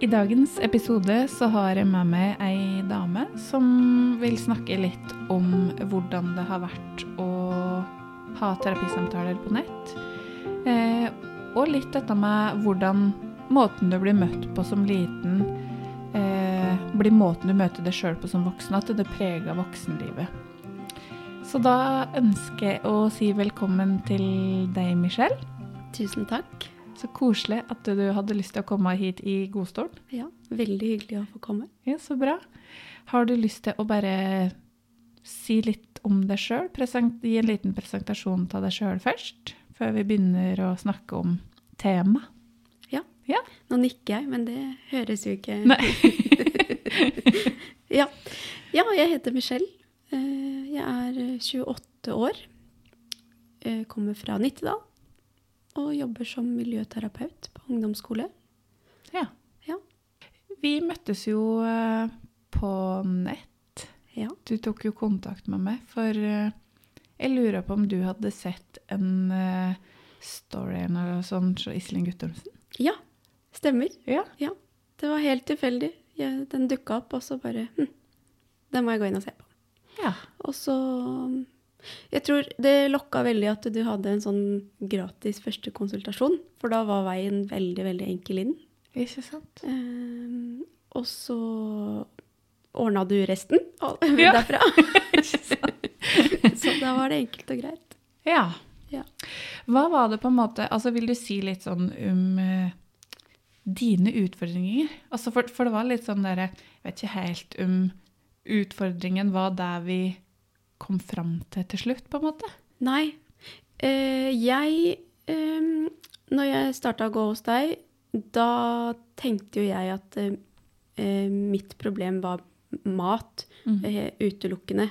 I dagens episode så har jeg med meg ei dame som vil snakke litt om hvordan det har vært å ha terapisamtaler på nett. Eh, og litt dette med hvordan måten du blir møtt på som liten, eh, blir måten du møter deg sjøl på som voksen, at det preger voksenlivet. Så da ønsker jeg å si velkommen til deg, Michelle. Tusen takk. Så koselig at du hadde lyst til å komme hit i godstolen. Ja, veldig hyggelig å få komme. Ja, Så bra. Har du lyst til å bare si litt om deg sjøl? Gi en liten presentasjon av deg sjøl først, før vi begynner å snakke om temaet? Ja. Ja. Nå nikker jeg, men det høres jo ikke Nei. ja. ja, jeg heter Michelle. Eh, Jeg er 28 år. Jeg Kommer fra Nittedal. Og jobber som miljøterapeut på ungdomsskole. Ja. Ja. Vi møttes jo eh, på nett. Ja. Du tok jo kontakt med meg, for eh, jeg lurer på om du hadde sett en eh, story eller noe sånt fra Iselin Guttormsen? ja, stemmer. Ja. ja. Det var helt tilfeldig. Den dukka opp, og så bare hm, Den må jeg gå inn og se på. Ja. Og så Jeg tror det lokka veldig at du hadde en sånn gratis første konsultasjon. For da var veien veldig, veldig enkel inn. Ikke sant? Ehm, og så ordna du resten Ja. derfra. så da var det enkelt og greit. Ja. Ja. Hva var det på en måte Altså, vil du si litt sånn om eh, dine utfordringer? Altså, for, for det var litt sånn derre Jeg vet ikke helt om utfordringen var der vi kom fram til til slutt, på en måte. Nei. Eh, jeg eh, Når jeg starta å gå hos deg, da tenkte jo jeg at eh, eh, mitt problem var mat Mm. eh, utelukkende.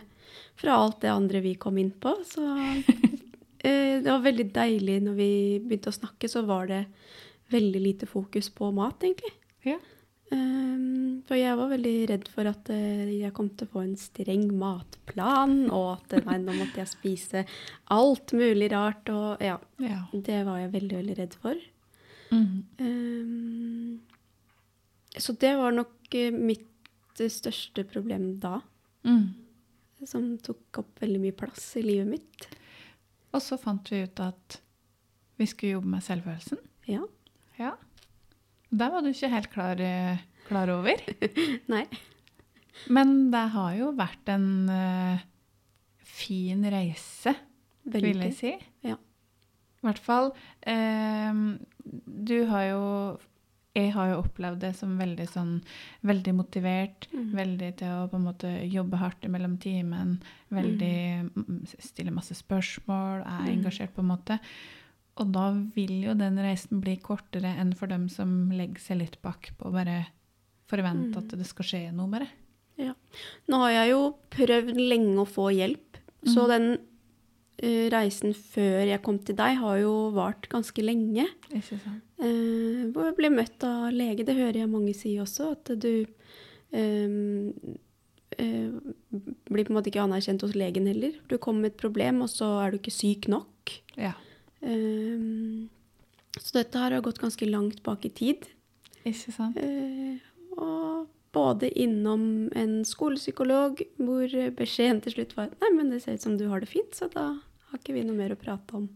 Fra alt det andre vi kom inn på. Så eh, det var veldig deilig når vi begynte å snakke, så var det veldig lite fokus på mat, egentlig. Ja. Ehm, for jeg var veldig redd for at eh, jeg kom til å få en streng matplan, og at nei, nå måtte jeg spise alt mulig rart. Og ja, ja. det var jeg veldig, veldig redd for. Mhm. Um, så det var nok eh, mitt eh, største problem da, Mm. som tok opp veldig mye plass i livet mitt. Og så fant vi ut at vi skulle jobbe med selvfølelsen. Ja. Ja. Der var du ikke helt klar, eh, klar over. Nei. Men det har jo vært en uh, fin reise, vil jeg si. Ja. I hvert fall. eh, du har jo Jeg har jo opplevd det som veldig sånn Veldig motivert. Mm. Veldig til å på en måte jobbe hardt mellom timen. Veldig mm, Stille masse spørsmål. Er Mhm. engasjert, på en måte. Og da vil jo den reisen bli kortere enn for dem som legger seg litt bakpå og bare forventer mm. at det skal skje noe med det. Nå har jeg jo prøvd lenge å få hjelp, så Mhm. den eh, reisen før jeg kom til deg, har jo vart ganske lenge. Ikke sant? Eh, hvor jeg ble møtt av lege. Det hører jeg mange si også, at du eh, blir på en måte ikke anerkjent hos legen heller. Du kommer med et problem, og så er du ikke syk nok. Ja. Eh, så dette har har gått ganske langt bak i tid. Ikke sant? Uh, og både innom en skolepsykolog, hvor beskjeden til slutt var Nei, men det ser ut som du har det fint, så da har ikke vi noe mer å prate om.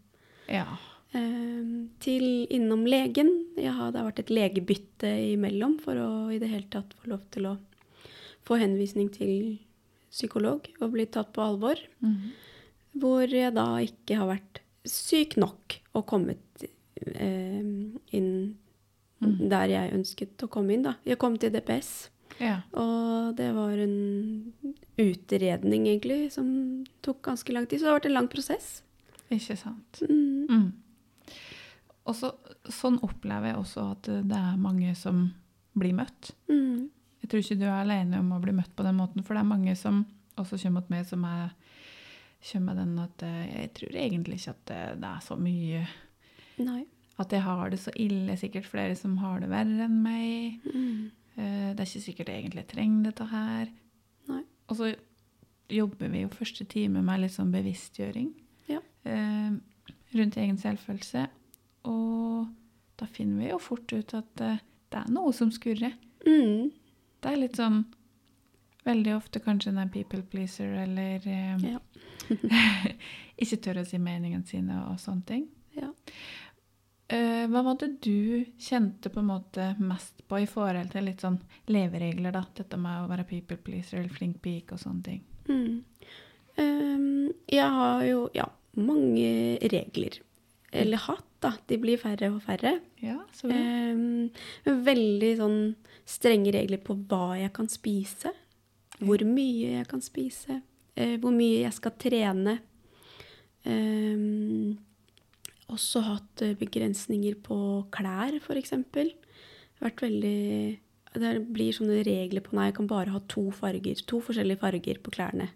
Ja. Uh, til innom legen. Ja, det har vært et legebytte imellom for å i det hele tatt få lov til å få henvisning til psykolog og bli tatt på alvor. Mhm. Hvor jeg da ikke har vært syk nok og kommet eh, inn mm. der jeg ønsket å komme inn. da. Jeg kom til DPS, ja. og det var en utredning egentlig som tok ganske lang tid. Så det har vært en lang prosess. Ikke sant. Mm. Mm. Og så, sånn opplever jeg også at det er mange som blir møtt. Mm. Jeg tror ikke du er alene om å bli møtt på den måten, for det er mange som også kommer mot meg som er kommer den at eh, jeg tror egentlig ikke at det, det er så mye Nei. At jeg har det så ille. Sikkert flere som har det verre enn meg. Mm. Eh, Det er ikke sikkert jeg egentlig trenger dette her. Nei. Og så jobber vi jo første time med litt sånn bevisstgjøring Ja. eh, rundt egen selvfølelse. Og da finner vi jo fort ut at eh, det er noe som skurrer. Mm. Det er litt sånn Veldig ofte kanskje en people pleaser eller eh, Ja. ikke tør å si meningene sine og sånne ting. ja. Eh, hva var det du kjente på en måte mest på i forhold til litt sånn leveregler, da? Dette med å være people pleaser eller flink pike og sånne ting. Mm. Um, jeg har jo ja, mange regler. Eller hatt, da. De blir færre og færre. Ja, så. Ehm, veldig sånn strenge regler på hva jeg kan spise. Hvor mye jeg kan spise. Eh, hvor mye jeg skal trene. Ehm, også hatt eh, begrensninger på klær, f.eks. Vært veldig Det blir sånne regler på Nei, jeg kan bare ha to farger. To forskjellige farger på klærne.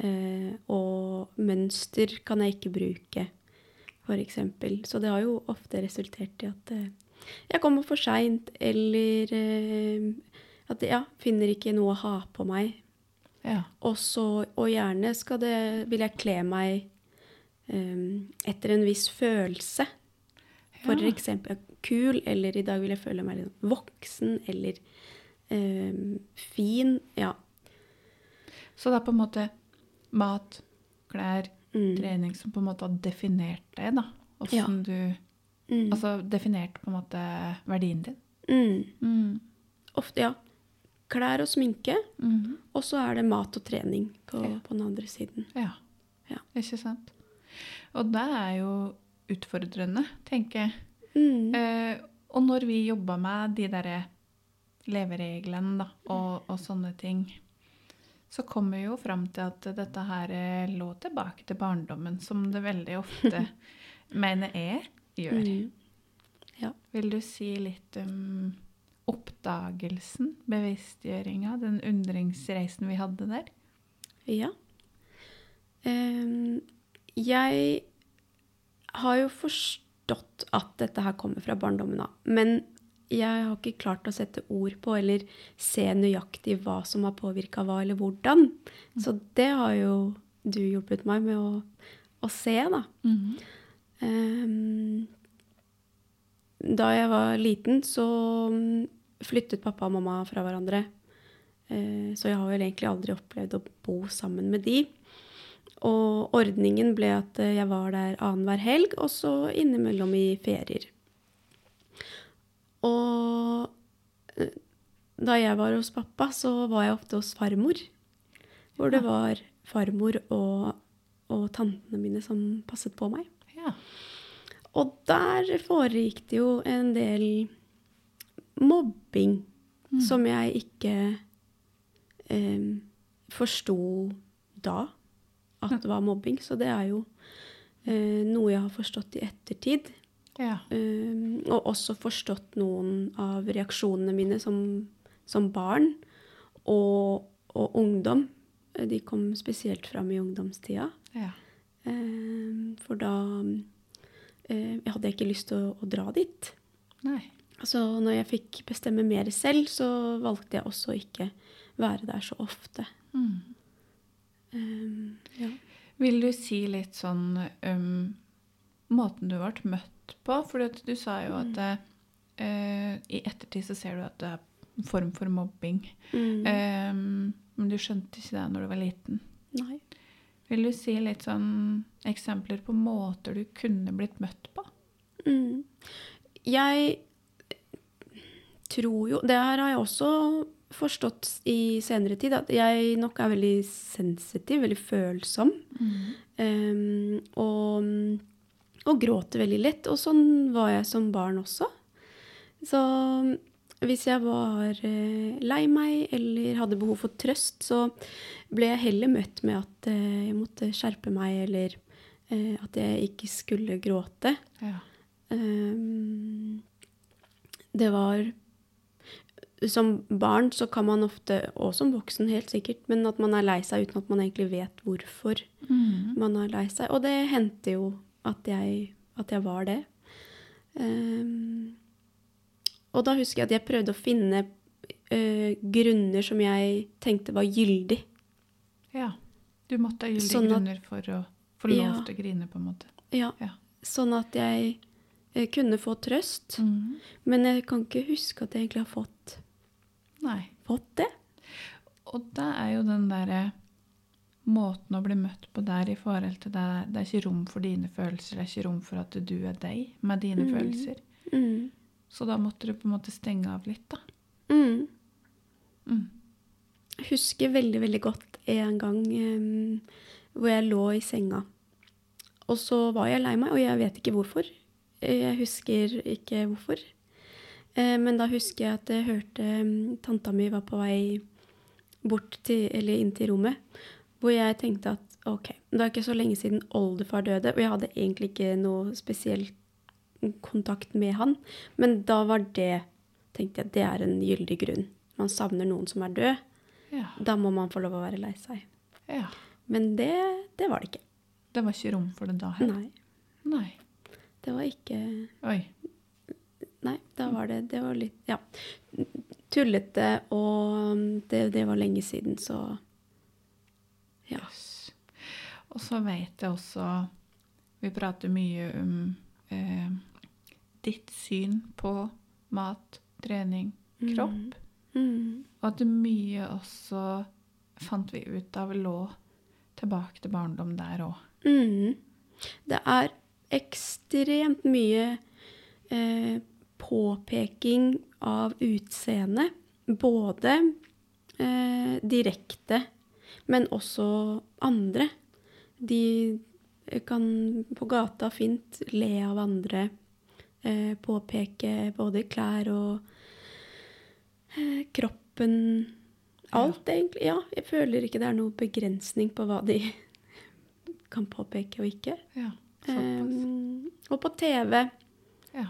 Eh, og mønster kan jeg ikke bruke, f.eks. Så det har jo ofte resultert i at eh, jeg kommer for seint, eller eh, at jeg ja, finner ikke noe å ha på meg. Ja. Og, så, og gjerne skal det, vil jeg kle meg um, etter en viss følelse. For eksempel kul, eller i dag vil jeg føle meg litt voksen, eller um, fin. Ja. Så det er på en måte mat, klær, Mm. trening som på en måte har definert deg, da. Ja. Du Mm. Altså definert på en måte verdien din. Mm. Mm. Ofte, ja. Klær og sminke, Mhm. og så er det mat og trening på, Ja. på den andre siden. Ja. Ja. Ikke sant? Og det er jo utfordrende, tenker jeg. Mm. Eh, og når vi jobba med de derre levereglene da, og, og sånne ting, så kommer vi jo fram til at dette her eh, lå tilbake til barndommen, som det veldig ofte mener jeg gjør. Mm. Ja. Vil du si litt om oppdagelsen, bevisstgjøringa, den undringsreisen vi hadde der? Ja. Ehm, jeg har jo forstått at dette her kommer fra barndommen av. Men jeg har ikke klart å sette ord på eller se nøyaktig hva som har påvirka hva, eller hvordan. Så det har jo du hjulpet meg med å, å se, da. Ehm, da jeg var liten, så mm, flyttet pappa og mamma fra hverandre. Eh, Så jeg har vel egentlig aldri opplevd å bo sammen med de. Og ordningen ble at eh, jeg var der annenhver helg, og så innimellom i ferier. Og eh, da jeg var hos pappa, så var jeg ofte hos farmor. Hvor det var farmor og, og tantene mine som passet på meg. Ja. Og der foregikk det jo en del mobbing som jeg ikke eh, forsto da at det var mobbing. Så det er jo eh, noe jeg har forstått i ettertid. ja. Eh, og også forstått noen av reaksjonene mine som, som barn og, og ungdom. De kom spesielt fram i ungdomstida. ja. Eh, For da jeg hadde ikke lyst til å, å dra dit. Nei. Så når jeg fikk bestemme mer selv, så valgte jeg også ikke være der så ofte. Mm. Um, ja. Vil du si litt sånn um, måten du ble møtt på? For du sa jo at mm. uh, i ettertid så ser du at det er en form for mobbing. Mm. Um, men du skjønte ikke det når du var liten. Nei. Vil du si litt sånn eksempler på måter du kunne blitt møtt på? Mm. Jeg tror jo Det her har jeg også forstått i senere tid, at jeg nok er veldig sensitiv, veldig følsom. Um, og, og gråter veldig lett. Og sånn var jeg som barn også. Så hvis jeg var eh, lei meg eller hadde behov for trøst, så ble jeg heller møtt med at eh, jeg måtte skjerpe meg, eller eh, at jeg ikke skulle gråte. Ja. Um, det var Som barn så kan man ofte, og som voksen helt sikkert, men at man er lei seg uten at man egentlig vet hvorfor Mm. man er lei seg. Og det hendte jo at jeg, at jeg var det. Um, og da husker jeg at jeg prøvde å finne eh, grunner som jeg tenkte var gyldig. ja. Du måtte ha gyldige Sånn at- grunner for å få lov Ja. til å grine, på en måte. Ja, Ja. Sånn at jeg Jeg kunne få trøst, Mm. men jeg kan ikke huske at jeg egentlig har fått, Nei. fått det. Og det er jo den derre måten å bli møtt på der i forhold til deg. Det er ikke rom for dine følelser, det er ikke rom for at du er deg med dine Mm. følelser. Mm. Så da måtte du på en måte stenge av litt, da. Mm. Mm. Jeg husker veldig, veldig godt en gang um, hvor jeg lå i senga. Og så var jeg lei meg, og jeg vet ikke hvorfor. Jeg husker ikke hvorfor. Eh, Men da husker jeg at jeg hørte em, tanta mi var på vei bort til, eller inn til rommet, hvor jeg tenkte at ok, det er ikke så lenge siden oldefar døde, og jeg hadde egentlig ikke noe spesiell kontakt med han, men da var det, tenkte jeg, det er en gyldig grunn. Man savner noen som er død. Ja. Da må man få lov å være lei seg. ja. Men det, det var det ikke. Det var ikke rom for det da heller. Nei. Nei. Det var ikke Oi. Nei, da var det Det var litt Ja. Tullete, og det, det var lenge siden, så Ja. Yes. Og så vet jeg også Vi prater mye om eh, ditt syn på mat, trening, kropp. Mm. Og at mye også fant vi ut av lå tilbake til barndom der òg. Mm. Det er ekstremt mye eh, påpeking av utseende. Både eh, direkte, men også andre. De kan på gata fint le av andre. Eh, påpeke både klær og eh, kroppen. Alt, egentlig. Ja, jeg føler ikke det er noen begrensning på hva de kan påpeke og ikke. Ja. Um, og på TV. ja.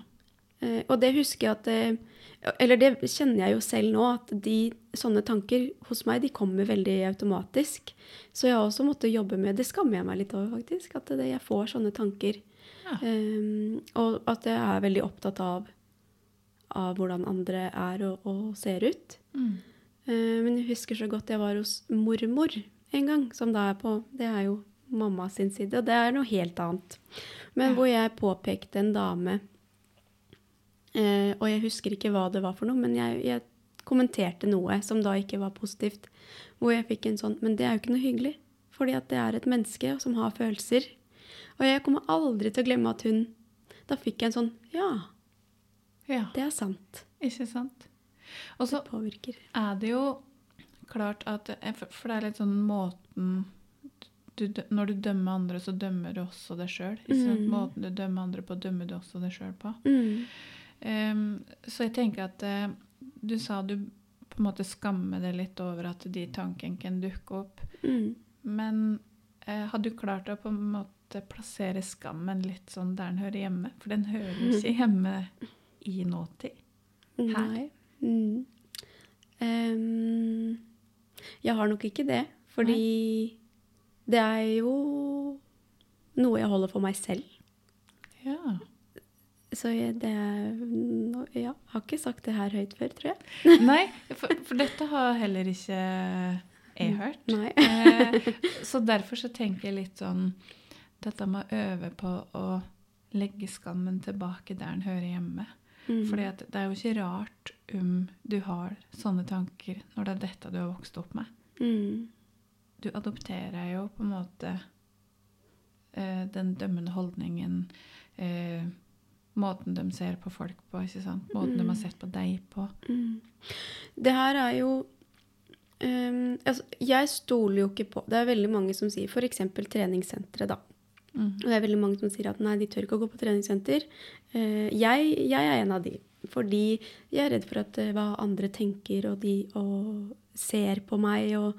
Uh, og det husker jeg at det, Eller det kjenner jeg jo selv nå, at de sånne tanker hos meg de kommer veldig automatisk. Så jeg har også måttet jobbe med Det skammer jeg meg litt over, faktisk. At det, jeg får sånne tanker. Ja. Um, og at jeg er veldig opptatt av, av hvordan andre er og, og ser ut. Mm. Uh, men jeg husker så godt jeg var hos mormor en gang, som da er på Det er jo mamma sin side, og det er noe helt annet. Men Ja. hvor jeg påpekte en dame uh, Og jeg husker ikke hva det var for noe, men jeg, jeg kommenterte noe som da ikke var positivt. Hvor jeg fikk en sånn Men det er jo ikke noe hyggelig. Fordi at det er et menneske som har følelser. Og jeg kommer aldri til å glemme at hun Da fikk jeg en sånn Ja, ja. det er sant. Ikke sant? Og så er det jo klart at For for det er litt sånn måten du, Når du dømmer andre, så dømmer du også deg sjøl. Mm. Måten du dømmer andre på, dømmer du også deg sjøl på. Mm. Um, så jeg tenker at uh, du sa du på en måte skammer deg litt over at de tankene kan dukke opp. Mm. Men uh, hadde du klart å på en måte plassere skammen litt sånn der den hører hjemme? For den hører jo ikke hjemme i nåtid. Her? Nei. Mm. Um, jeg har nok ikke det, fordi det er jo noe jeg holder for meg selv. Ja. Så jeg, det no, Ja, har ikke sagt det her høyt før, tror jeg. Nei, for, for dette har heller ikke jeg hørt. Nei. Eh, så derfor så tenker jeg litt sånn Dette med å øve på å legge skammen tilbake der den hører hjemme. Mm. Fordi det er jo ikke rart om du har sånne tanker når det er dette du har vokst opp med. Mm. Du adopterer jo på en måte eh, den dømmende holdningen, eh, måten de ser på folk på, ikke sant? Måten de har sett på deg på. Mm. Det her er jo um, altså, Jeg stoler jo ikke på Det er veldig mange som sier f.eks. treningssentre, da. Mm. Og det er veldig mange som sier at nei, de tør ikke å gå på treningssenter. Eh, jeg, jeg er en av de. Fordi jeg er redd for at eh, hva andre tenker og de og ser på meg og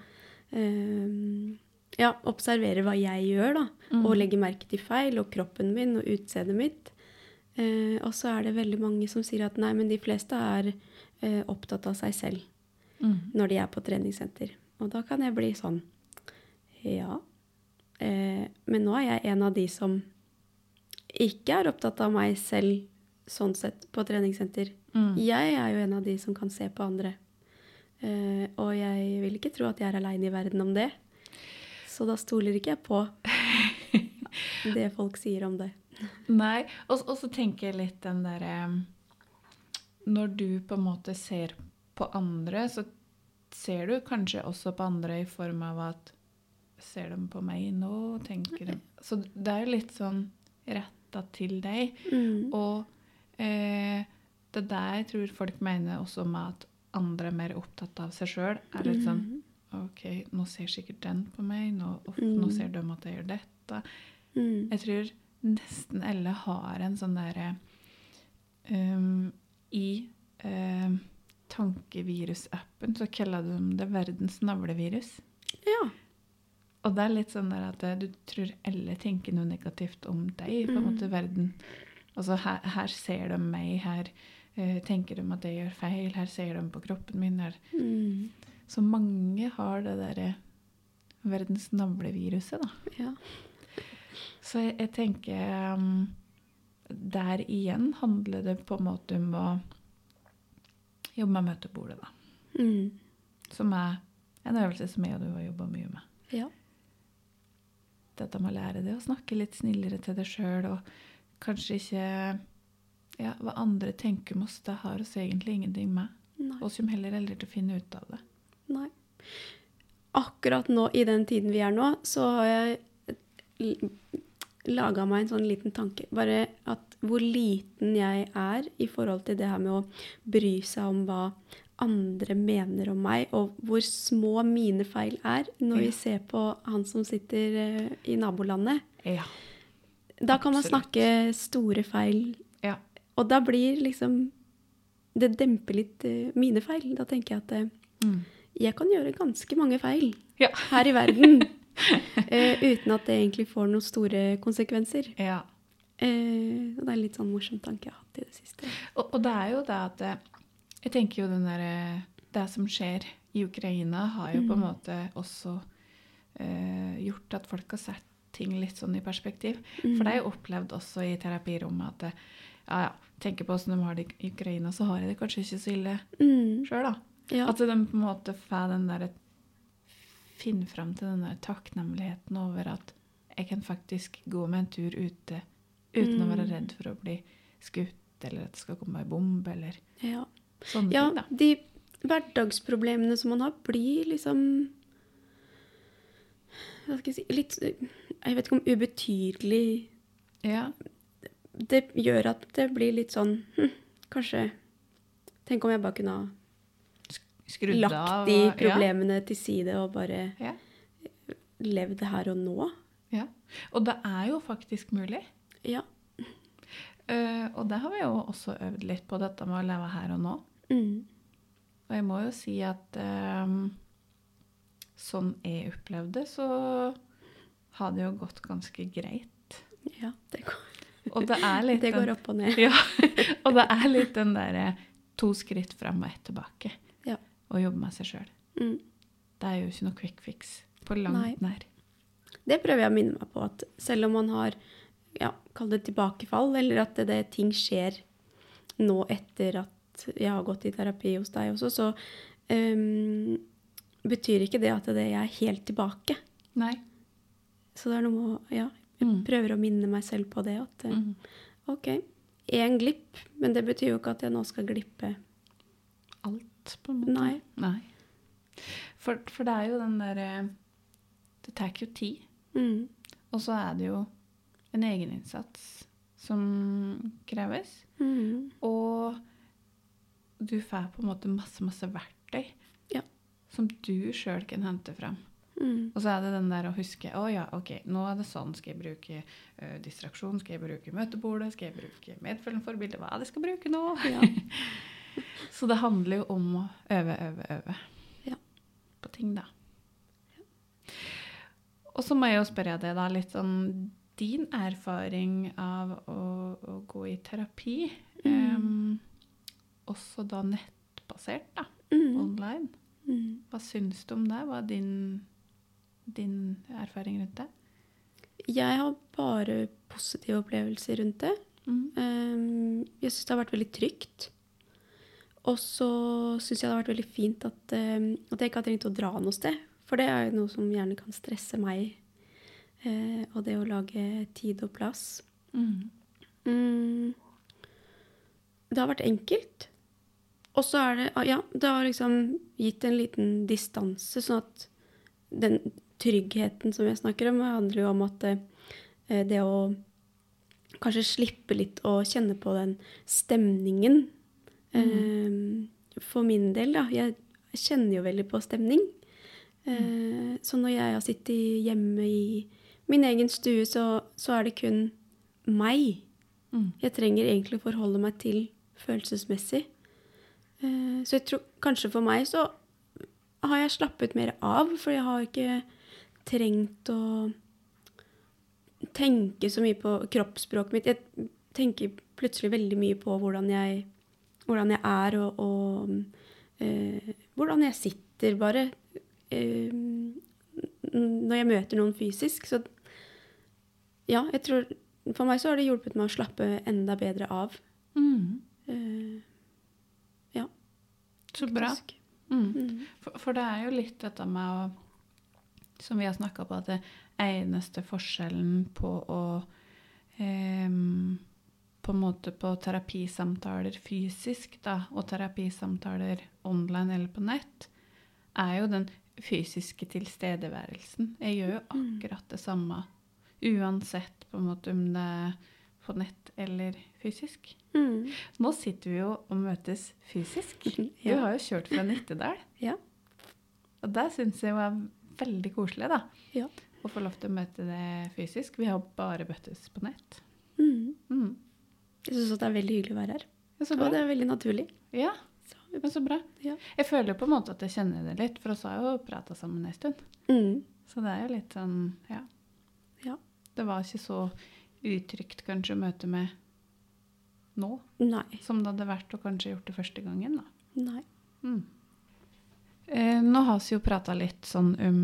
eh, ja, observerer hva jeg gjør, da. Mm. Og legger merke til feil og kroppen min og utseendet mitt. Eh, og så er det veldig mange som sier at nei, men de fleste er eh, opptatt av seg selv Mm. når de er på treningssenter. Og da kan jeg bli sånn Ja. Eh, men nå er jeg en av de som ikke er opptatt av meg selv sånn sett på treningssenter. Mm. Jeg er jo en av de som kan se på andre. Eh, og jeg vil ikke tro at jeg er aleine i verden om det. Så da stoler ikke jeg på det folk sier om det. Nei. Og, og så tenker jeg litt den derre Når du på en måte ser på andre, så ser du kanskje også på andre i form av at Ser de på meg nå? Tenker de Så det er jo litt sånn retta til deg. Mm. Og eh, det der jeg tror folk mener også med at andre er mer opptatt av seg sjøl, er litt sånn Mm. OK, nå ser sikkert den på meg, nå, uff, Mm. nå ser de at jeg gjør dette. Mm. Jeg tror nesten alle har en sånn derre um, I um, tankevirusappen så kaller de det verdens navlevirus. Ja. Og det er litt sånn at eh, du tror alle tenker noe negativt om deg, på en Mm. måte verden. Altså her, her ser de meg, her uh, tenker de at jeg gjør feil, her ser de på kroppen min. Her. Mm. Så mange har det derre verdens navleviruset, da. ja. Så jeg, jeg tenker um, Der igjen handler det på en måte om å jobbe med møtebordet, da. Mm. Som er en øvelse som jeg og du har jobba mye med. ja. Dette de må lære det å snakke litt snillere til deg sjøl, og kanskje ikke ja, Hva andre tenker om oss, det har oss egentlig ingenting med. Nei. Oss som heller aldri til å finne ut av det. Nei. Akkurat nå, i den tiden vi er nå, så har jeg laga meg en sånn liten tanke. Bare at hvor liten jeg er i forhold til det her med å bry seg om hva andre mener om meg, og hvor små mine feil er når Ja. vi ser på han som sitter eh, i nabolandet. Ja. Da kan man snakke store feil, ja. og da blir liksom Det demper litt eh, mine feil. Da tenker jeg at eh, Mm. jeg kan gjøre ganske mange feil Ja. her i verden uh, uten at det egentlig får noen store konsekvenser. ja. Uh, og det er en litt sånn morsom tanke jeg har hatt i det siste. Og, og det er jo det at Jeg tenker jo den derre Det som skjer i Ukraina, har jo på en Mm. måte også eh, gjort at folk har sett ting litt sånn i perspektiv. Mm. For det har jeg opplevd også i terapirommet at ja, ja, tenker på åssen de har det i Ukraina, så har jeg det kanskje ikke så ille Mm. sjøl, da. Ja. At de på en måte får den derre Finner fram til den der takknemligheten over at jeg kan faktisk gå med en tur ute uten å være Mm. redd for å bli skutt, eller at det skal komme ei bombe, eller ja. Sånne ja, ting, da. de hverdagsproblemene som man har, blir liksom Hva skal jeg si Litt Jeg vet ikke om ubetydelig Ja. Det gjør at det blir litt sånn hm, Kanskje Tenk om jeg bare kunne ha Skrudd lagt av. de problemene problemene til side og bare Ja. levd her og nå. ja. Og det er jo faktisk mulig. Ja. Uh, og det har vi jo også øvd litt på, dette med å leve her og nå. Mm. Og jeg må jo si at um, sånn jeg opplevde, så har det jo gått ganske greit. ja det, går, Og det det den- går opp og ned. Ja, og det er litt den derre to skritt fram og ett tilbake. Ja. Å jobbe med seg sjøl. Mm. Det er jo ikke noe quick fix på langt Nei. nær. Det prøver jeg å minne meg på, at selv om man har ja, kall det tilbakefall, eller at det, det, ting skjer nå etter at jeg har gått i terapi hos deg også, så um, betyr ikke det at det jeg er helt tilbake. Nei. Så det er noe med Ja, jeg Mm. prøver å minne meg selv på det. At eh, Mm. OK, én glipp, men det betyr jo ikke at jeg nå skal glippe. Alt, på en måte. Nei. Nei. For, for det er jo den derre Det tar jo tid. Mm. Og så er det jo en egeninnsats som kreves. Mm. Og du får på en måte masse, masse verktøy Ja. som du sjøl kan hente fram. Mm. Og så er det den der å huske å ja, ok, nå er det sånn. Skal jeg bruke eh, distraksjon? Skal jeg bruke møtebordet? Skal jeg bruke medfølgende forbilde? Hva er det jeg skal bruke nå? Ja. Så det handler jo om å øve, øve, øve Ja. på ting, da. Og så må jeg jo spørre deg da litt om din erfaring av å, å gå i terapi. Em, også da nettbasert, da. Mm. Online. Mm. Hva syns du om det? Hva er din, din erfaring rundt det? Jeg har bare positive opplevelser rundt det. Mm. Um, jeg syns det har vært veldig trygt. Og så syns jeg det har vært veldig fint at, um, at jeg ikke har trengt å dra noe sted. For det er jo noe som gjerne kan stresse meg. Uh, og det å lage tid og plass. Mm. Mm. Det har vært enkelt. Og så er det ah, Ja, det har liksom gitt en liten distanse, sånn at den tryggheten som jeg snakker om, handler jo om at det, det å kanskje slippe litt å kjenne på den stemningen eh, For min del, da. Jeg kjenner jo veldig på stemning. Eh, så når jeg har sittet hjemme i min egen stue, så, så er det kun meg. Mm. Jeg trenger egentlig å forholde meg til følelsesmessig. Eh, Så jeg tror kanskje for meg så har jeg slappet mer av, for jeg har ikke trengt å tenke så mye på kroppsspråket mitt. Jeg tenker plutselig veldig mye på hvordan jeg, hvordan jeg er, og, og eh, hvordan jeg sitter, bare. Eh, når jeg møter noen fysisk. Så ja, jeg tror For meg så har det hjulpet meg å slappe enda bedre av. Mm. Eh, ja. Så bra. Mm. Mm. For, for det er jo litt dette med å Som vi har snakka på, at det eneste forskjellen på å eh, På en måte på terapisamtaler fysisk da, og terapisamtaler online eller på nett, er jo den fysiske tilstedeværelsen. Jeg gjør jo akkurat det samme uansett på en måte om det er på nett eller fysisk. Mm. Nå sitter vi jo og møtes fysisk. Du har jo kjørt fra Nittedal. Ja. Og det syns jeg var veldig koselig, da. Ja. Å få lov til å møte det fysisk. Vi har bare møttes på nett. Mm. Mm. Jeg syns det er veldig hyggelig å være her. Ja, Og det er veldig naturlig. Ja, Så, men så bra. ja. Jeg føler på en måte at jeg kjenner det litt, for oss har jo prata sammen en stund. Mm. Så det er jo litt sånn, ja. Ja. Det var ikke så utrygt kanskje å møte med nå, Nei. som det hadde vært å kanskje gjort det første gangen, da. Nei. Mm. Eh, nå har vi jo prata litt sånn om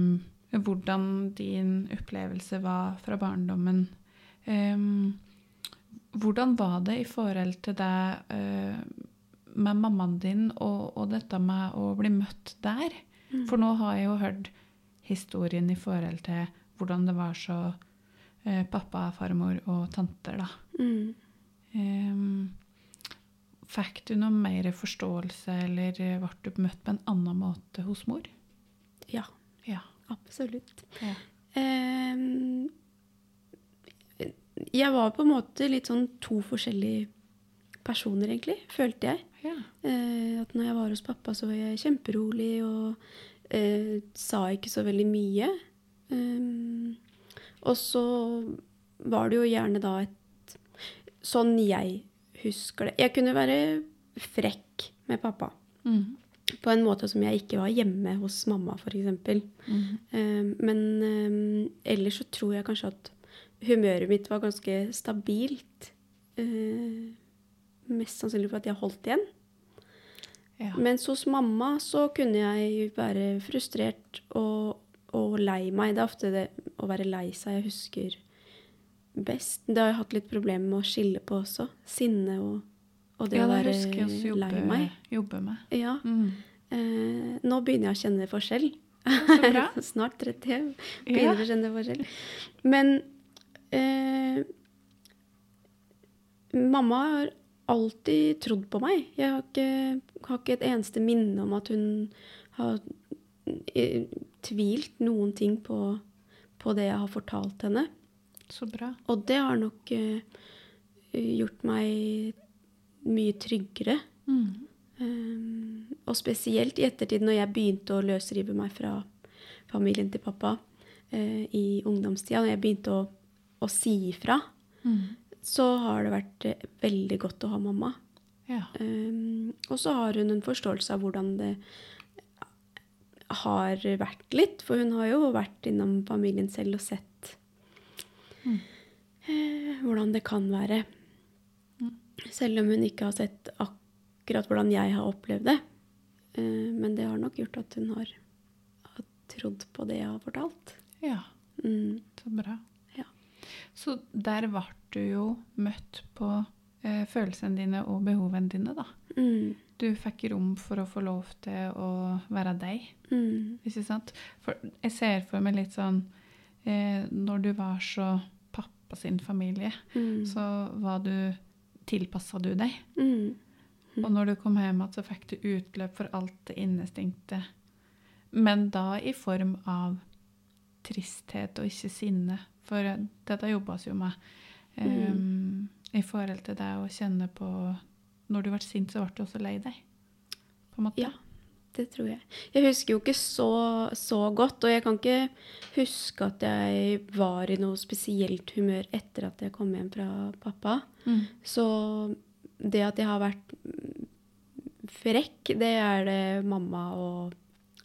hvordan din opplevelse var fra barndommen. Em, hvordan var det i forhold til deg eh, med mammaen din og, og dette med å bli møtt der? Mm. For nå har jeg jo hørt historien i forhold til hvordan det var så eh, pappa, farmor og tanter, da. Mm. Em, fikk du noe mer forståelse, eller ble du møtt på en annen måte hos mor? Ja, Ja. absolutt. ja. Ehm, jeg var på en måte litt sånn to forskjellige personer, egentlig, følte jeg. ja. Eh, at når jeg var hos pappa, så var jeg kjemperolig og eh, sa ikke så veldig mye. Ehm, og så var det jo gjerne da et Sånn jeg husker det. Jeg kunne være frekk med pappa. Mm. På en måte som jeg ikke var hjemme hos mamma, f.eks. Mm. Um, men um, ellers så tror jeg kanskje at humøret mitt var ganske stabilt. Uh, mest sannsynlig for at jeg holdt igjen. Ja. Mens hos mamma så kunne jeg være frustrert og, og lei meg. Det er ofte det å være lei seg jeg husker best. Det har jeg hatt litt problemer med å skille på også. Sinne og, og det ja, å være også lei meg. jobbe med. Ja. Mm. Eh, nå begynner jeg å kjenne forskjell. Så bra. Snart 30. Jeg Ja. å kjenne forskjell. Men eh, mamma har alltid trodd på meg. Jeg har ikke, har ikke et eneste minne om at hun har eh, tvilt noen ting på, på det jeg har fortalt henne. Så bra. Og det har nok uh, gjort meg mye tryggere. Mm. Um, og spesielt i ettertid, når jeg begynte å løsrive meg fra familien til pappa uh, i ungdomstida, når jeg begynte å, å si ifra, Mm. så har det vært uh, veldig godt å ha mamma. Ja. Um, og så har hun en forståelse av hvordan det har vært litt, for hun har jo vært innom familien selv og sett Mm. eh, hvordan det kan være. Mm. Selv om hun ikke har sett akkurat hvordan jeg har opplevd det. Eh, men det har nok gjort at hun har, har trodd på det jeg har fortalt. ja. Mm. Så bra. Ja. Så der ble du jo møtt på eh, følelsene dine og behovene dine, da. Mm. Du fikk rom for å få lov til å være deg. Mm. Ikke sant? For jeg ser for meg litt sånn eh, Når du var så pappa sin familie, Mm. så var du tilpassa du deg. Mm. Og når du kom hjem igjen, så fikk du utløp for alt det innestengte. Men da i form av tristhet og ikke sinne. For eh, dette jobbes jo med. Um, I forhold til det å kjenne på Når du ble sint, så ble du også lei deg. På en måte. Ja, det tror jeg. Jeg husker jo ikke så, så godt, og jeg kan ikke huske at jeg var i noe spesielt humør etter at jeg kom hjem fra pappa. Mm. Så det at jeg har vært frekk, det er det mamma og,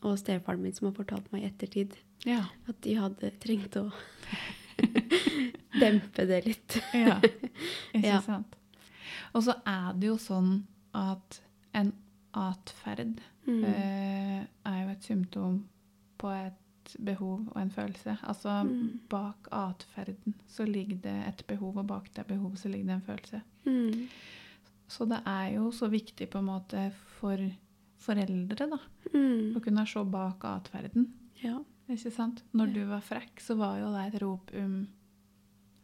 og stefaren min som har fortalt meg i ettertid. Ja. At de hadde trengt å dempe det litt. ja. Ikke sant. Og så er det jo sånn at en atferd Mm. eh, er jo et symptom på et behov og en følelse. Altså Mm. bak atferden så ligger det et behov, og bak det behovet så ligger det en følelse. Mm. Så det er jo så viktig på en måte for foreldre da, Mm. å kunne se bak atferden. Ja. Ikke sant? Når Ja. du var frekk, så var jo det et rop om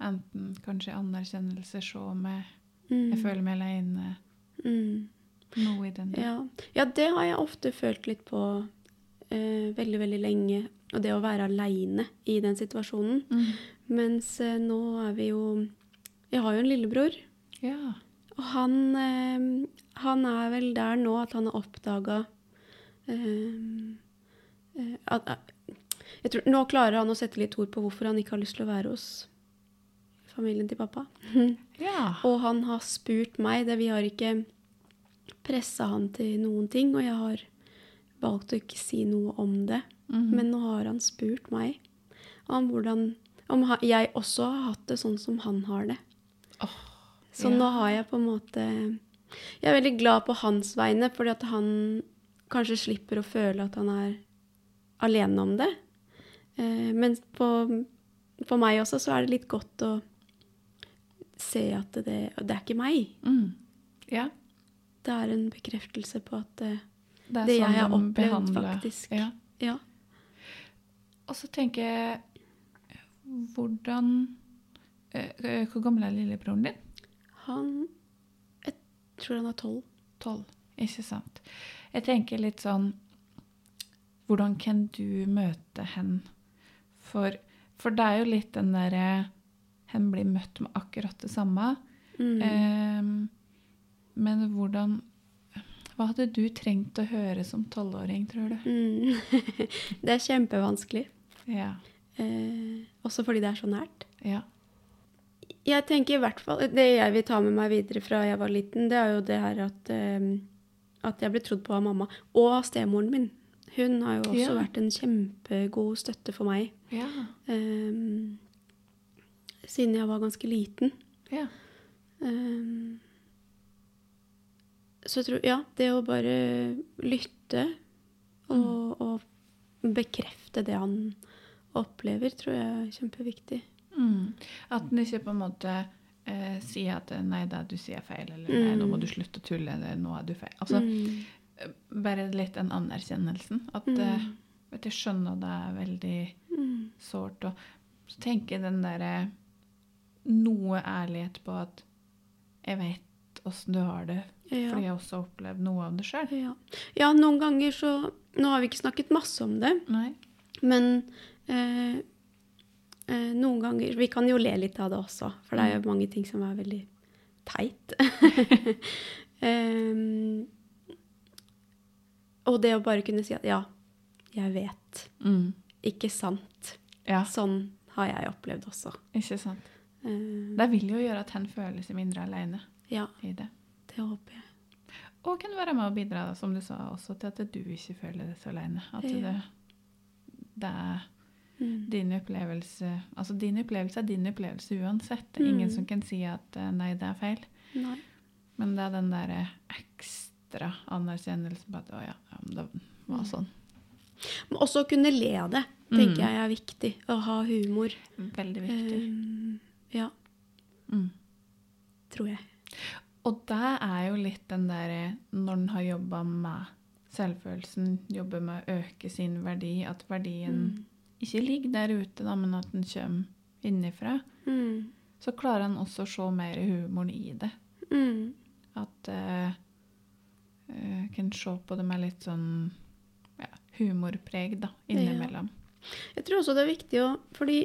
enten kanskje anerkjennelse, se meg, Mm. jeg føler meg aleine. Mm. Noe i den. Ja. ja, det har jeg ofte følt litt på eh, veldig, veldig lenge. Og det å være aleine i den situasjonen. Mm. Mens eh, nå er vi jo Jeg har jo en lillebror. Ja. Og han, eh, han er vel der nå at han har oppdaga eh, eh, at, at jeg tror, Nå klarer han å sette litt ord på hvorfor han ikke har lyst til å være hos familien til pappa. Ja. Og han har spurt meg det, Vi har ikke pressa han til noen ting, og jeg har valgt å ikke si noe om det. Mhm. Men nå har han spurt meg om hvordan om jeg også har hatt det sånn som han har det. Oh, Så ja. nå har jeg på en måte Jeg er veldig glad på hans vegne, fordi at han kanskje slipper å føle at han er alene om det. Eh, men på, for meg også så er det litt godt å se at det, det er ikke meg. Mm. Ja. Det er en bekreftelse på at det, Det Det jeg sånn har de opplevd, behandler- faktisk. Ja. Ja. Og så tenker jeg Hvordan eh, eh, Hvor gammel er lillebroren din? Han Jeg tror han er tolv. Tolv. Ikke sant. Jeg tenker litt sånn Hvordan kan du møte hen? For, for det er jo litt den derre Hen blir møtt med akkurat det samme. Mm. Ehm, men hvordan Hva hadde du trengt å høre som tolvåring, tror du? Mm. det er kjempevanskelig. Ja. Eh, også fordi det er så nært. Ja. Jeg tenker i hvert fall, Det jeg vil ta med meg videre fra jeg var liten, det er jo det her at, eh, at jeg ble trodd på av mamma. Og av stemoren min. Hun har jo også Ja. vært en kjempegod støtte for meg. Ja. eh, siden jeg var ganske liten. ja. Eh, så jeg tror Ja, det å bare lytte og, og bekrefte det han opplever, tror jeg er kjempeviktig. Mm. At han ikke på en måte eh, sier at eh, 'nei, da, du sier er feil', eller 'nei, nå må Mm. du slutte å tulle', eller 'nå er du feil'. Altså, Mm. eh, Bare litt den anerkjennelsen. At Mm. eh, vet jeg skjønner det er veldig Mm. sårt. Og så tenker den derre Noe ærlighet på at jeg vet åssen du har det, Ja. fordi jeg også har opplevd noe av det sjøl. Ja. ja, noen ganger så Nå har vi ikke snakket masse om det, Nei. men eh, eh, noen ganger Vi kan jo le litt av det også, for det er jo mange ting som er veldig teit. um, og det å bare kunne si at ja, jeg vet. Mm. Ikke sant. Ja, Sånn har jeg opplevd også. ikke sant. Eh, Det vil jo gjøre at han føler seg mindre alene ja, i det. det håper jeg. Og kan være med og bidra, som du sa, også til at du ikke føler deg så alene. At Ja. det, det er Mm. din opplevelse Altså din opplevelse er din opplevelse uansett. Det er ingen Mm. som kan si at eh, nei, det er feil. Nei. Men det er den derre ekstra anerkjennelsen på at å ja, det var Mm. sånn. Men også å kunne le av det, tenker Mm. jeg er viktig. Å ha humor. Veldig viktig. Eh, ja, Mm. tror jeg. Og det er jo litt den derre når en har jobba med selvfølelsen, jobber med å øke sin verdi, at verdien Mm. ikke ligger der ute, da, men at den kommer innenfra. Mm. så klarer en også å se mer humoren i det. Mm. At uh, uh, kan se på det med litt sånn ja, humorpreg da, innimellom. Jeg tror også det er viktig å Fordi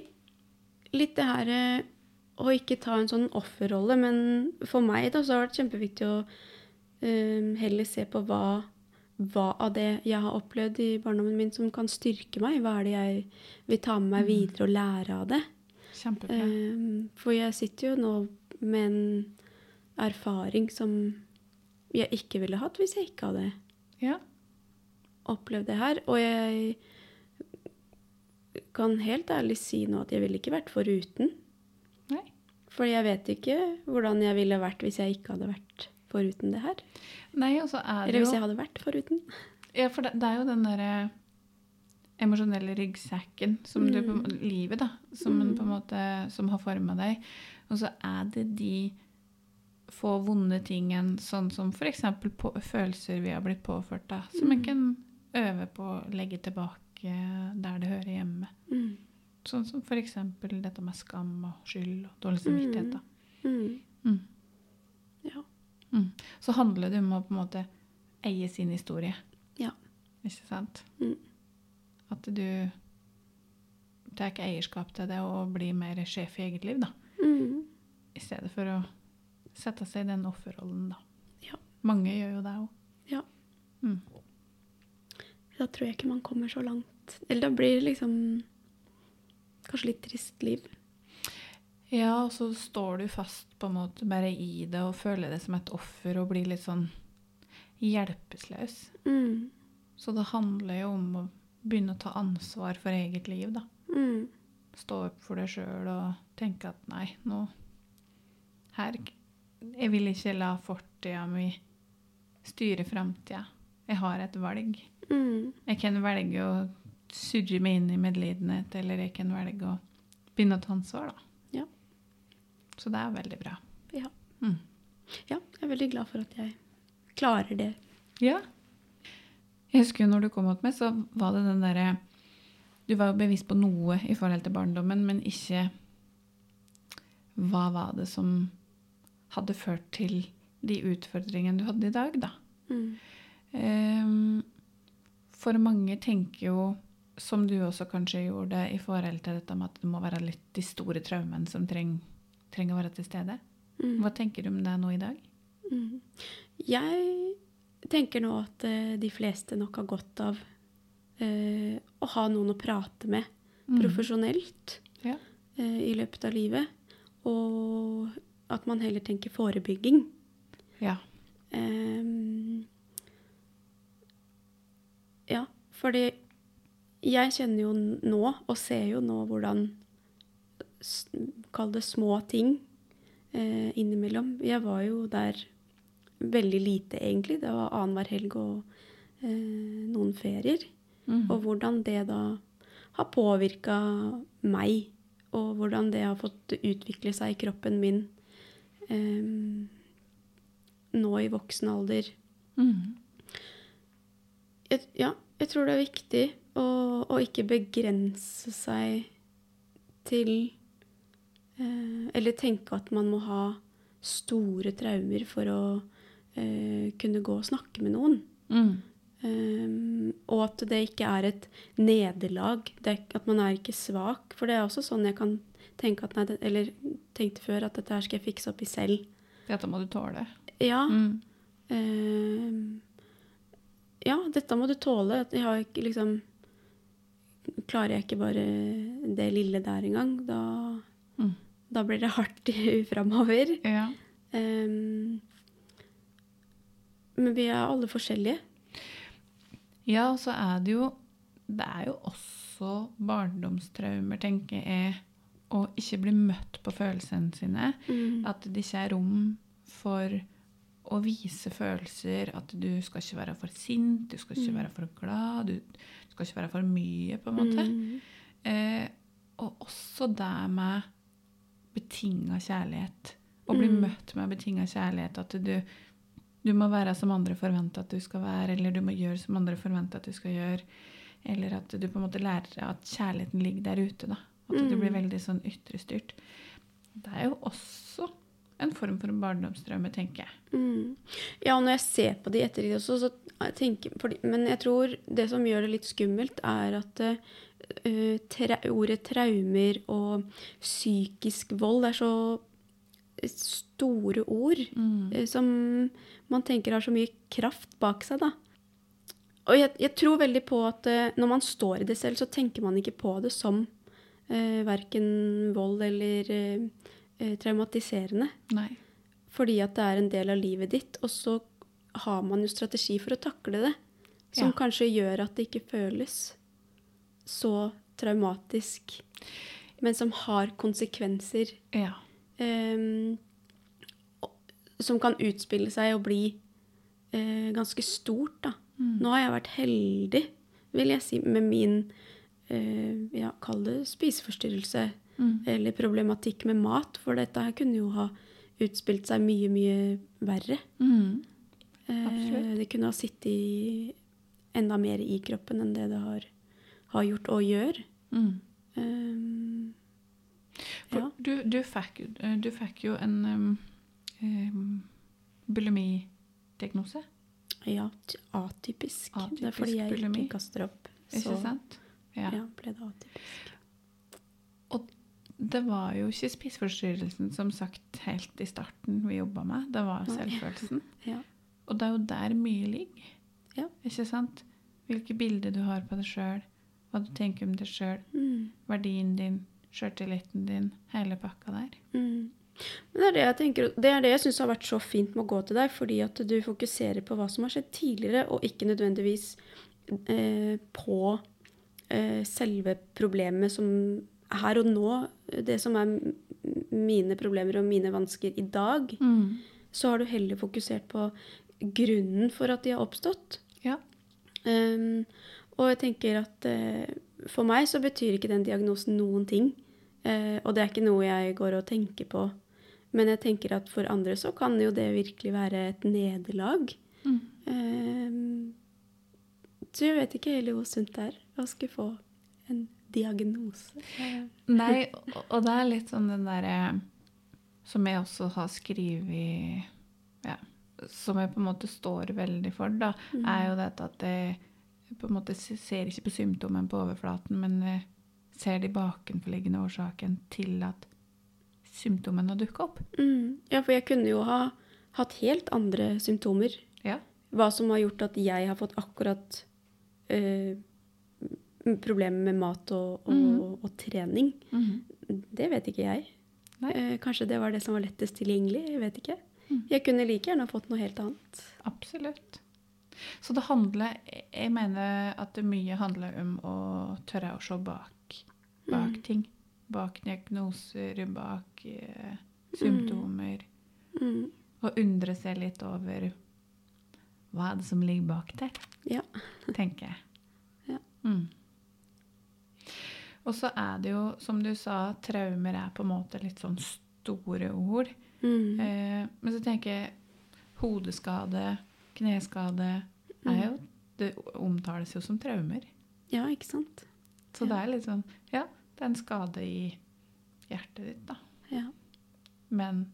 litt det her eh, å ikke ta en sånn offerrolle, men for meg da, så har det vært kjempeviktig å um, heller se på hva, hva av det jeg har opplevd i barndommen min som kan styrke meg. Hva er det jeg vil ta med meg Mm. videre og lære av det? Eh, for jeg sitter jo nå med en erfaring som jeg ikke ville hatt hvis jeg ikke hadde ja. opplevd det her. Og jeg kan helt ærlig si nå at jeg ville ikke vært foruten. Nei. For jeg vet ikke hvordan jeg ville vært hvis jeg ikke hadde vært foruten det her. Nei, og så er det Eller hvis jeg hadde vært foruten. Ja, for det, det er jo den derre emosjonelle ryggsekken som du på, Mm. Livet, da. Som, mm. på en måte, som har forma deg. Og så er det de få vonde tingene, sånn som f.eks. følelser vi har blitt påført, da. Som en Mm. kan øve på å legge tilbake der det. Mm. Sånn som f.eks. dette med skam og skyld og dårlig samvittighet. da. Mm. Mm. Ja. Mm. Så handler det om å på en måte eie sin historie. Ja. Ikke sant? Mm. At du tar ikke eierskap til det og blir mer sjef i eget liv, da. Mm. I stedet for å sette seg i den offerrollen, da. Ja. Mange gjør jo det òg. Ja. Mm. Da tror jeg ikke man kommer så langt. Eller da blir det liksom kanskje litt trist liv. Ja, og så står du fast på en måte bare i det og føler det som et offer og blir litt sånn hjelpeløs. Mm. Så det handler jo om å begynne å ta ansvar for eget liv, da. Mm. Stå opp for deg sjøl og tenke at nei, nå Her Jeg vil ikke la fortida mi styre framtida. Jeg har et valg. Mm. Jeg kan velge å surre meg inn i medlidenhet, eller jeg kan velge å begynne å ta ansvar, da. Ja. Så det er veldig bra. Ja. Mm. ja. Jeg er veldig glad for at jeg klarer det. Ja. Jeg husker jo når du kom opp med, så var det den derre Du var jo bevisst på noe i forhold til barndommen, men ikke Hva var det som hadde ført til de utfordringene du hadde i dag, da? Mm. Um, for mange tenker jo, som du også kanskje gjorde, i forhold til dette med at det må være litt de store traumene som trenger å være til stede. Mm. Hva tenker du om det nå i dag? Mm. Jeg tenker nå at uh, de fleste nok har godt av uh, å ha noen å prate med Mm. profesjonelt Ja. uh, i løpet av livet. Og at man heller tenker forebygging. Ja. Um, ja, fordi jeg kjenner jo nå, og ser jo nå hvordan Kall det små ting eh, innimellom. Jeg var jo der veldig lite, egentlig. Det var annenhver helg og eh, noen ferier. Mm. Og hvordan det da har påvirka meg, og hvordan det har fått utvikle seg i kroppen min eh, nå i voksen alder. Mm. Jeg, ja, jeg tror det er viktig å, å ikke begrense seg til eh, Eller tenke at man må ha store traumer for å eh, kunne gå og snakke med noen. Mm. Um, og at det ikke er et nederlag. Er, at man er ikke svak. For det er også sånn jeg kan tenke at nei, Eller tenkte før at dette her skal jeg fikse opp i selv. Dette må du tåle. Ja. Mm. um, ja, dette må du tåle. Jeg har ikke liksom Klarer jeg ikke bare det lille der engang, da, Mm. da blir det hardt framover. Ja. Um, men vi er alle forskjellige. ja, og så er det jo Det er jo også barndomstraumer, tenker jeg, å ikke bli møtt på følelsene sine. Mm. At det ikke er rom for å vise følelser. At du skal ikke være for sint, du skal ikke Mm. være for glad, du skal ikke være for mye, på en måte. Mm. Eh, og også det med betinga kjærlighet. Å bli Mm. møtt med betinga kjærlighet. At du, du må være som andre forventer at du skal være, eller du må gjøre som andre forventer at du skal gjøre. Eller at du på en måte lærer at kjærligheten ligger der ute. da. At du Mm. blir veldig sånn ytrestyrt. det er jo også en form for barndomsdrømme, tenker jeg. Mm. Ja, og når jeg ser på de etter det også, så tenker fordi, Men jeg tror det som gjør det litt skummelt, er at uh, tra ordet traumer og psykisk vold er så store ord Mm. uh, som man tenker har så mye kraft bak seg, da. Og jeg, jeg tror veldig på at uh, når man står i det selv, så tenker man ikke på det som uh, verken vold eller eh, eh, traumatiserende. Nei. Fordi at det er en del av livet ditt, og så har man jo strategi for å takle det. Som Ja. kanskje gjør at det ikke føles så traumatisk, men som har konsekvenser Ja. ehm, som kan utspille seg og bli eh, ganske stort, da. Mm. Nå har jeg vært heldig, vil jeg si, med min eh, ja, kall det spiseforstyrrelse Mm. eller problematikk med mat, for dette her kunne jo ha utspilt seg mye, mye verre. Mm. Eh, det kunne ha sittet enda mer i kroppen enn det det har, har gjort og gjør. Mm. Um, ja. du, du, fikk, jo- du fikk jo en um, um, bulimidiagnose, ja, atypisk. atypisk. Det er fordi jeg bulimi. ikke kaster opp. Så ja. Ja. ble det atypisk. Det var jo ikke spiseforstyrrelsen som sagt helt i starten vi jobba med, det var selvfølelsen. Ja. Og det er jo der mye ligger. Ja. Ikke sant? Hvilke bilder du har på deg sjøl, hva du tenker om deg sjøl, Mm. verdien din, sjøltilliten din, hele pakka der. Mm. Men det er det jeg tenker, det er det jeg syns har vært så fint med å gå til deg, fordi at du fokuserer på hva som har skjedd tidligere, og ikke nødvendigvis eh, på eh, selve problemet som her og nå, det som er mine problemer og mine vansker i dag, Mm. så har du heller fokusert på grunnen for at de har oppstått. Ja. Um, og jeg tenker at uh, for meg så betyr ikke den diagnosen noen ting. Uh, og det er ikke noe jeg går og tenker på. Men jeg tenker at for andre så kan jo det virkelig være et nederlag. Mm. Um, så jeg vet ikke heller hvor sunt det er å skulle få en diagnose. Nei, og- det er litt sånn den derre Som jeg også har skrevet ja, Som jeg på en måte står veldig for, da, Mm. er jo dette at jeg på en måte ser ikke på symptomene på overflaten, men ser de bakenforliggende årsaken til at symptomene har dukka opp. Mm. Ja, for jeg kunne jo ha hatt helt andre symptomer. Ja. Hva som har gjort at jeg har fått akkurat eh, problemer med mat og, og, mm. og trening. Mm. Det vet ikke jeg. Eh, kanskje det var det som var lettest tilgjengelig. Jeg vet ikke. Mm. Jeg kunne like gjerne fått noe helt annet. Absolutt. Så det handler Jeg mener at det mye handler om å tørre å se bak, bak Mm. ting. Bak diagnoser, bak eh, symptomer. Mm. Og undre seg litt over hva er det som ligger bak der, Ja. tenker jeg. Ja. Mm. Og så er det jo, som du sa, traumer er på en måte litt sånn store ord. Mm. Eh, men så tenker jeg hodeskade, kneskade er jo Det omtales jo som traumer. ja, ikke sant? Så Ja. det er litt sånn Ja, det er en skade i hjertet ditt, da. Ja. Men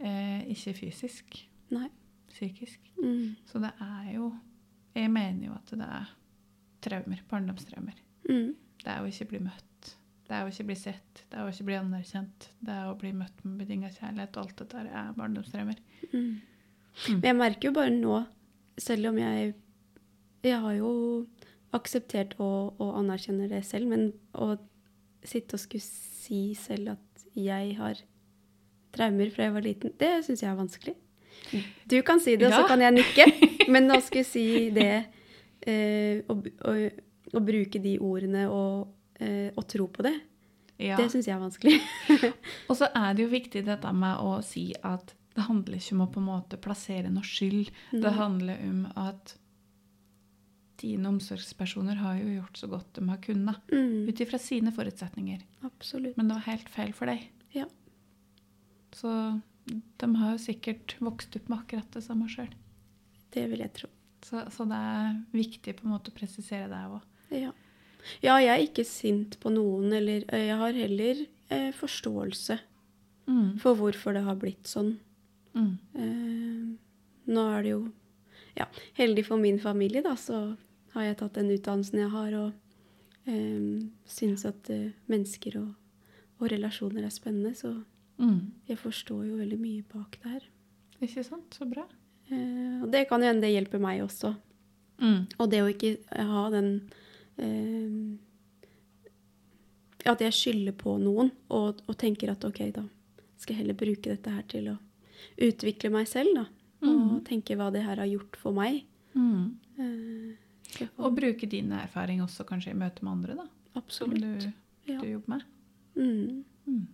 eh, ikke fysisk. Nei. Psykisk. Mm. Så det er jo Jeg mener jo at det er traumer. Barndomstraumer. Mm. Det er å ikke bli møtt. Det er å ikke bli sett. Det er å ikke bli anerkjent. Det er å bli møtt med betinga kjærlighet. Og alt dette er barndomstraumer. Mm. Mm. Men jeg merker jo bare nå, selv om jeg Jeg har jo akseptert og, og anerkjenner det selv, men å sitte og skulle si selv at jeg har traumer fra jeg var liten, det syns jeg er vanskelig. Du kan si det, og Ja. så kan jeg nikke. Men å skulle si det eh, og, og, og bruke de ordene og, eh, og tro på det, Ja. det syns jeg er vanskelig. Og så er det jo viktig dette med å si at det handler ikke om å på en måte plassere noe skyld. Det handler om at dine omsorgspersoner har jo gjort så godt de har kunnet. Mm, Ut ifra sine forutsetninger. absolutt. Men det var helt feil for deg. Ja. Så de har jo sikkert vokst opp med akkurat det samme sjøl. Det vil jeg tro. Så, så det er viktig på en måte å presisere det òg. Ja. ja, jeg er ikke sint på noen, eller eh, jeg har heller eh, forståelse Mm. for hvorfor det har blitt sånn. Mm. Eh, nå er det jo ja, heldig for min familie, da, så har jeg tatt den utdannelsen jeg har, og eh, syns at eh, mennesker og, og relasjoner er spennende. Så Mm. jeg forstår jo veldig mye bak det her. Ikke sant? Så bra. Eh, og det kan jo hende det hjelper meg også. Mm. Og det å ikke ha den eh, At jeg skylder på noen og, og tenker at ok, da skal jeg heller bruke dette her til å utvikle meg selv, da. Og Mm. tenke hva det her har gjort for meg. Mm. Eh, Og bruke din erfaring også kanskje i møte med andre, da. Som Absolutt. du, Ja. du jobber med. Mm. Mm.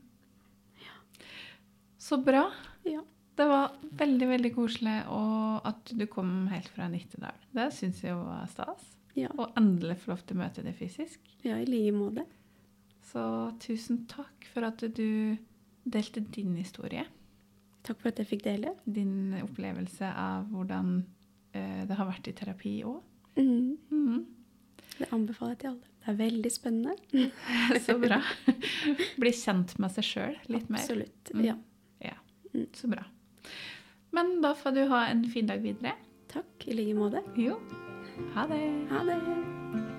Så bra. ja. Det var veldig, veldig koselig og at du kom helt fra Nittedal. Det syns jeg var stas. Ja. Og endelig få lov til å møte deg fysisk. ja, i like måte. Så tusen takk for at du delte din historie. Takk for at jeg fikk dele. Din opplevelse av hvordan eh, det har vært i terapi òg. Mm. Mm. Det anbefaler jeg til alle. Det er veldig spennende. Så bra. Bli kjent med seg sjøl litt mer. Absolutt. Mm. Ja. Ja, Mm. så bra. Men da får du ha en fin dag videre. Takk i like måte. Jo. Ha det. Ha det.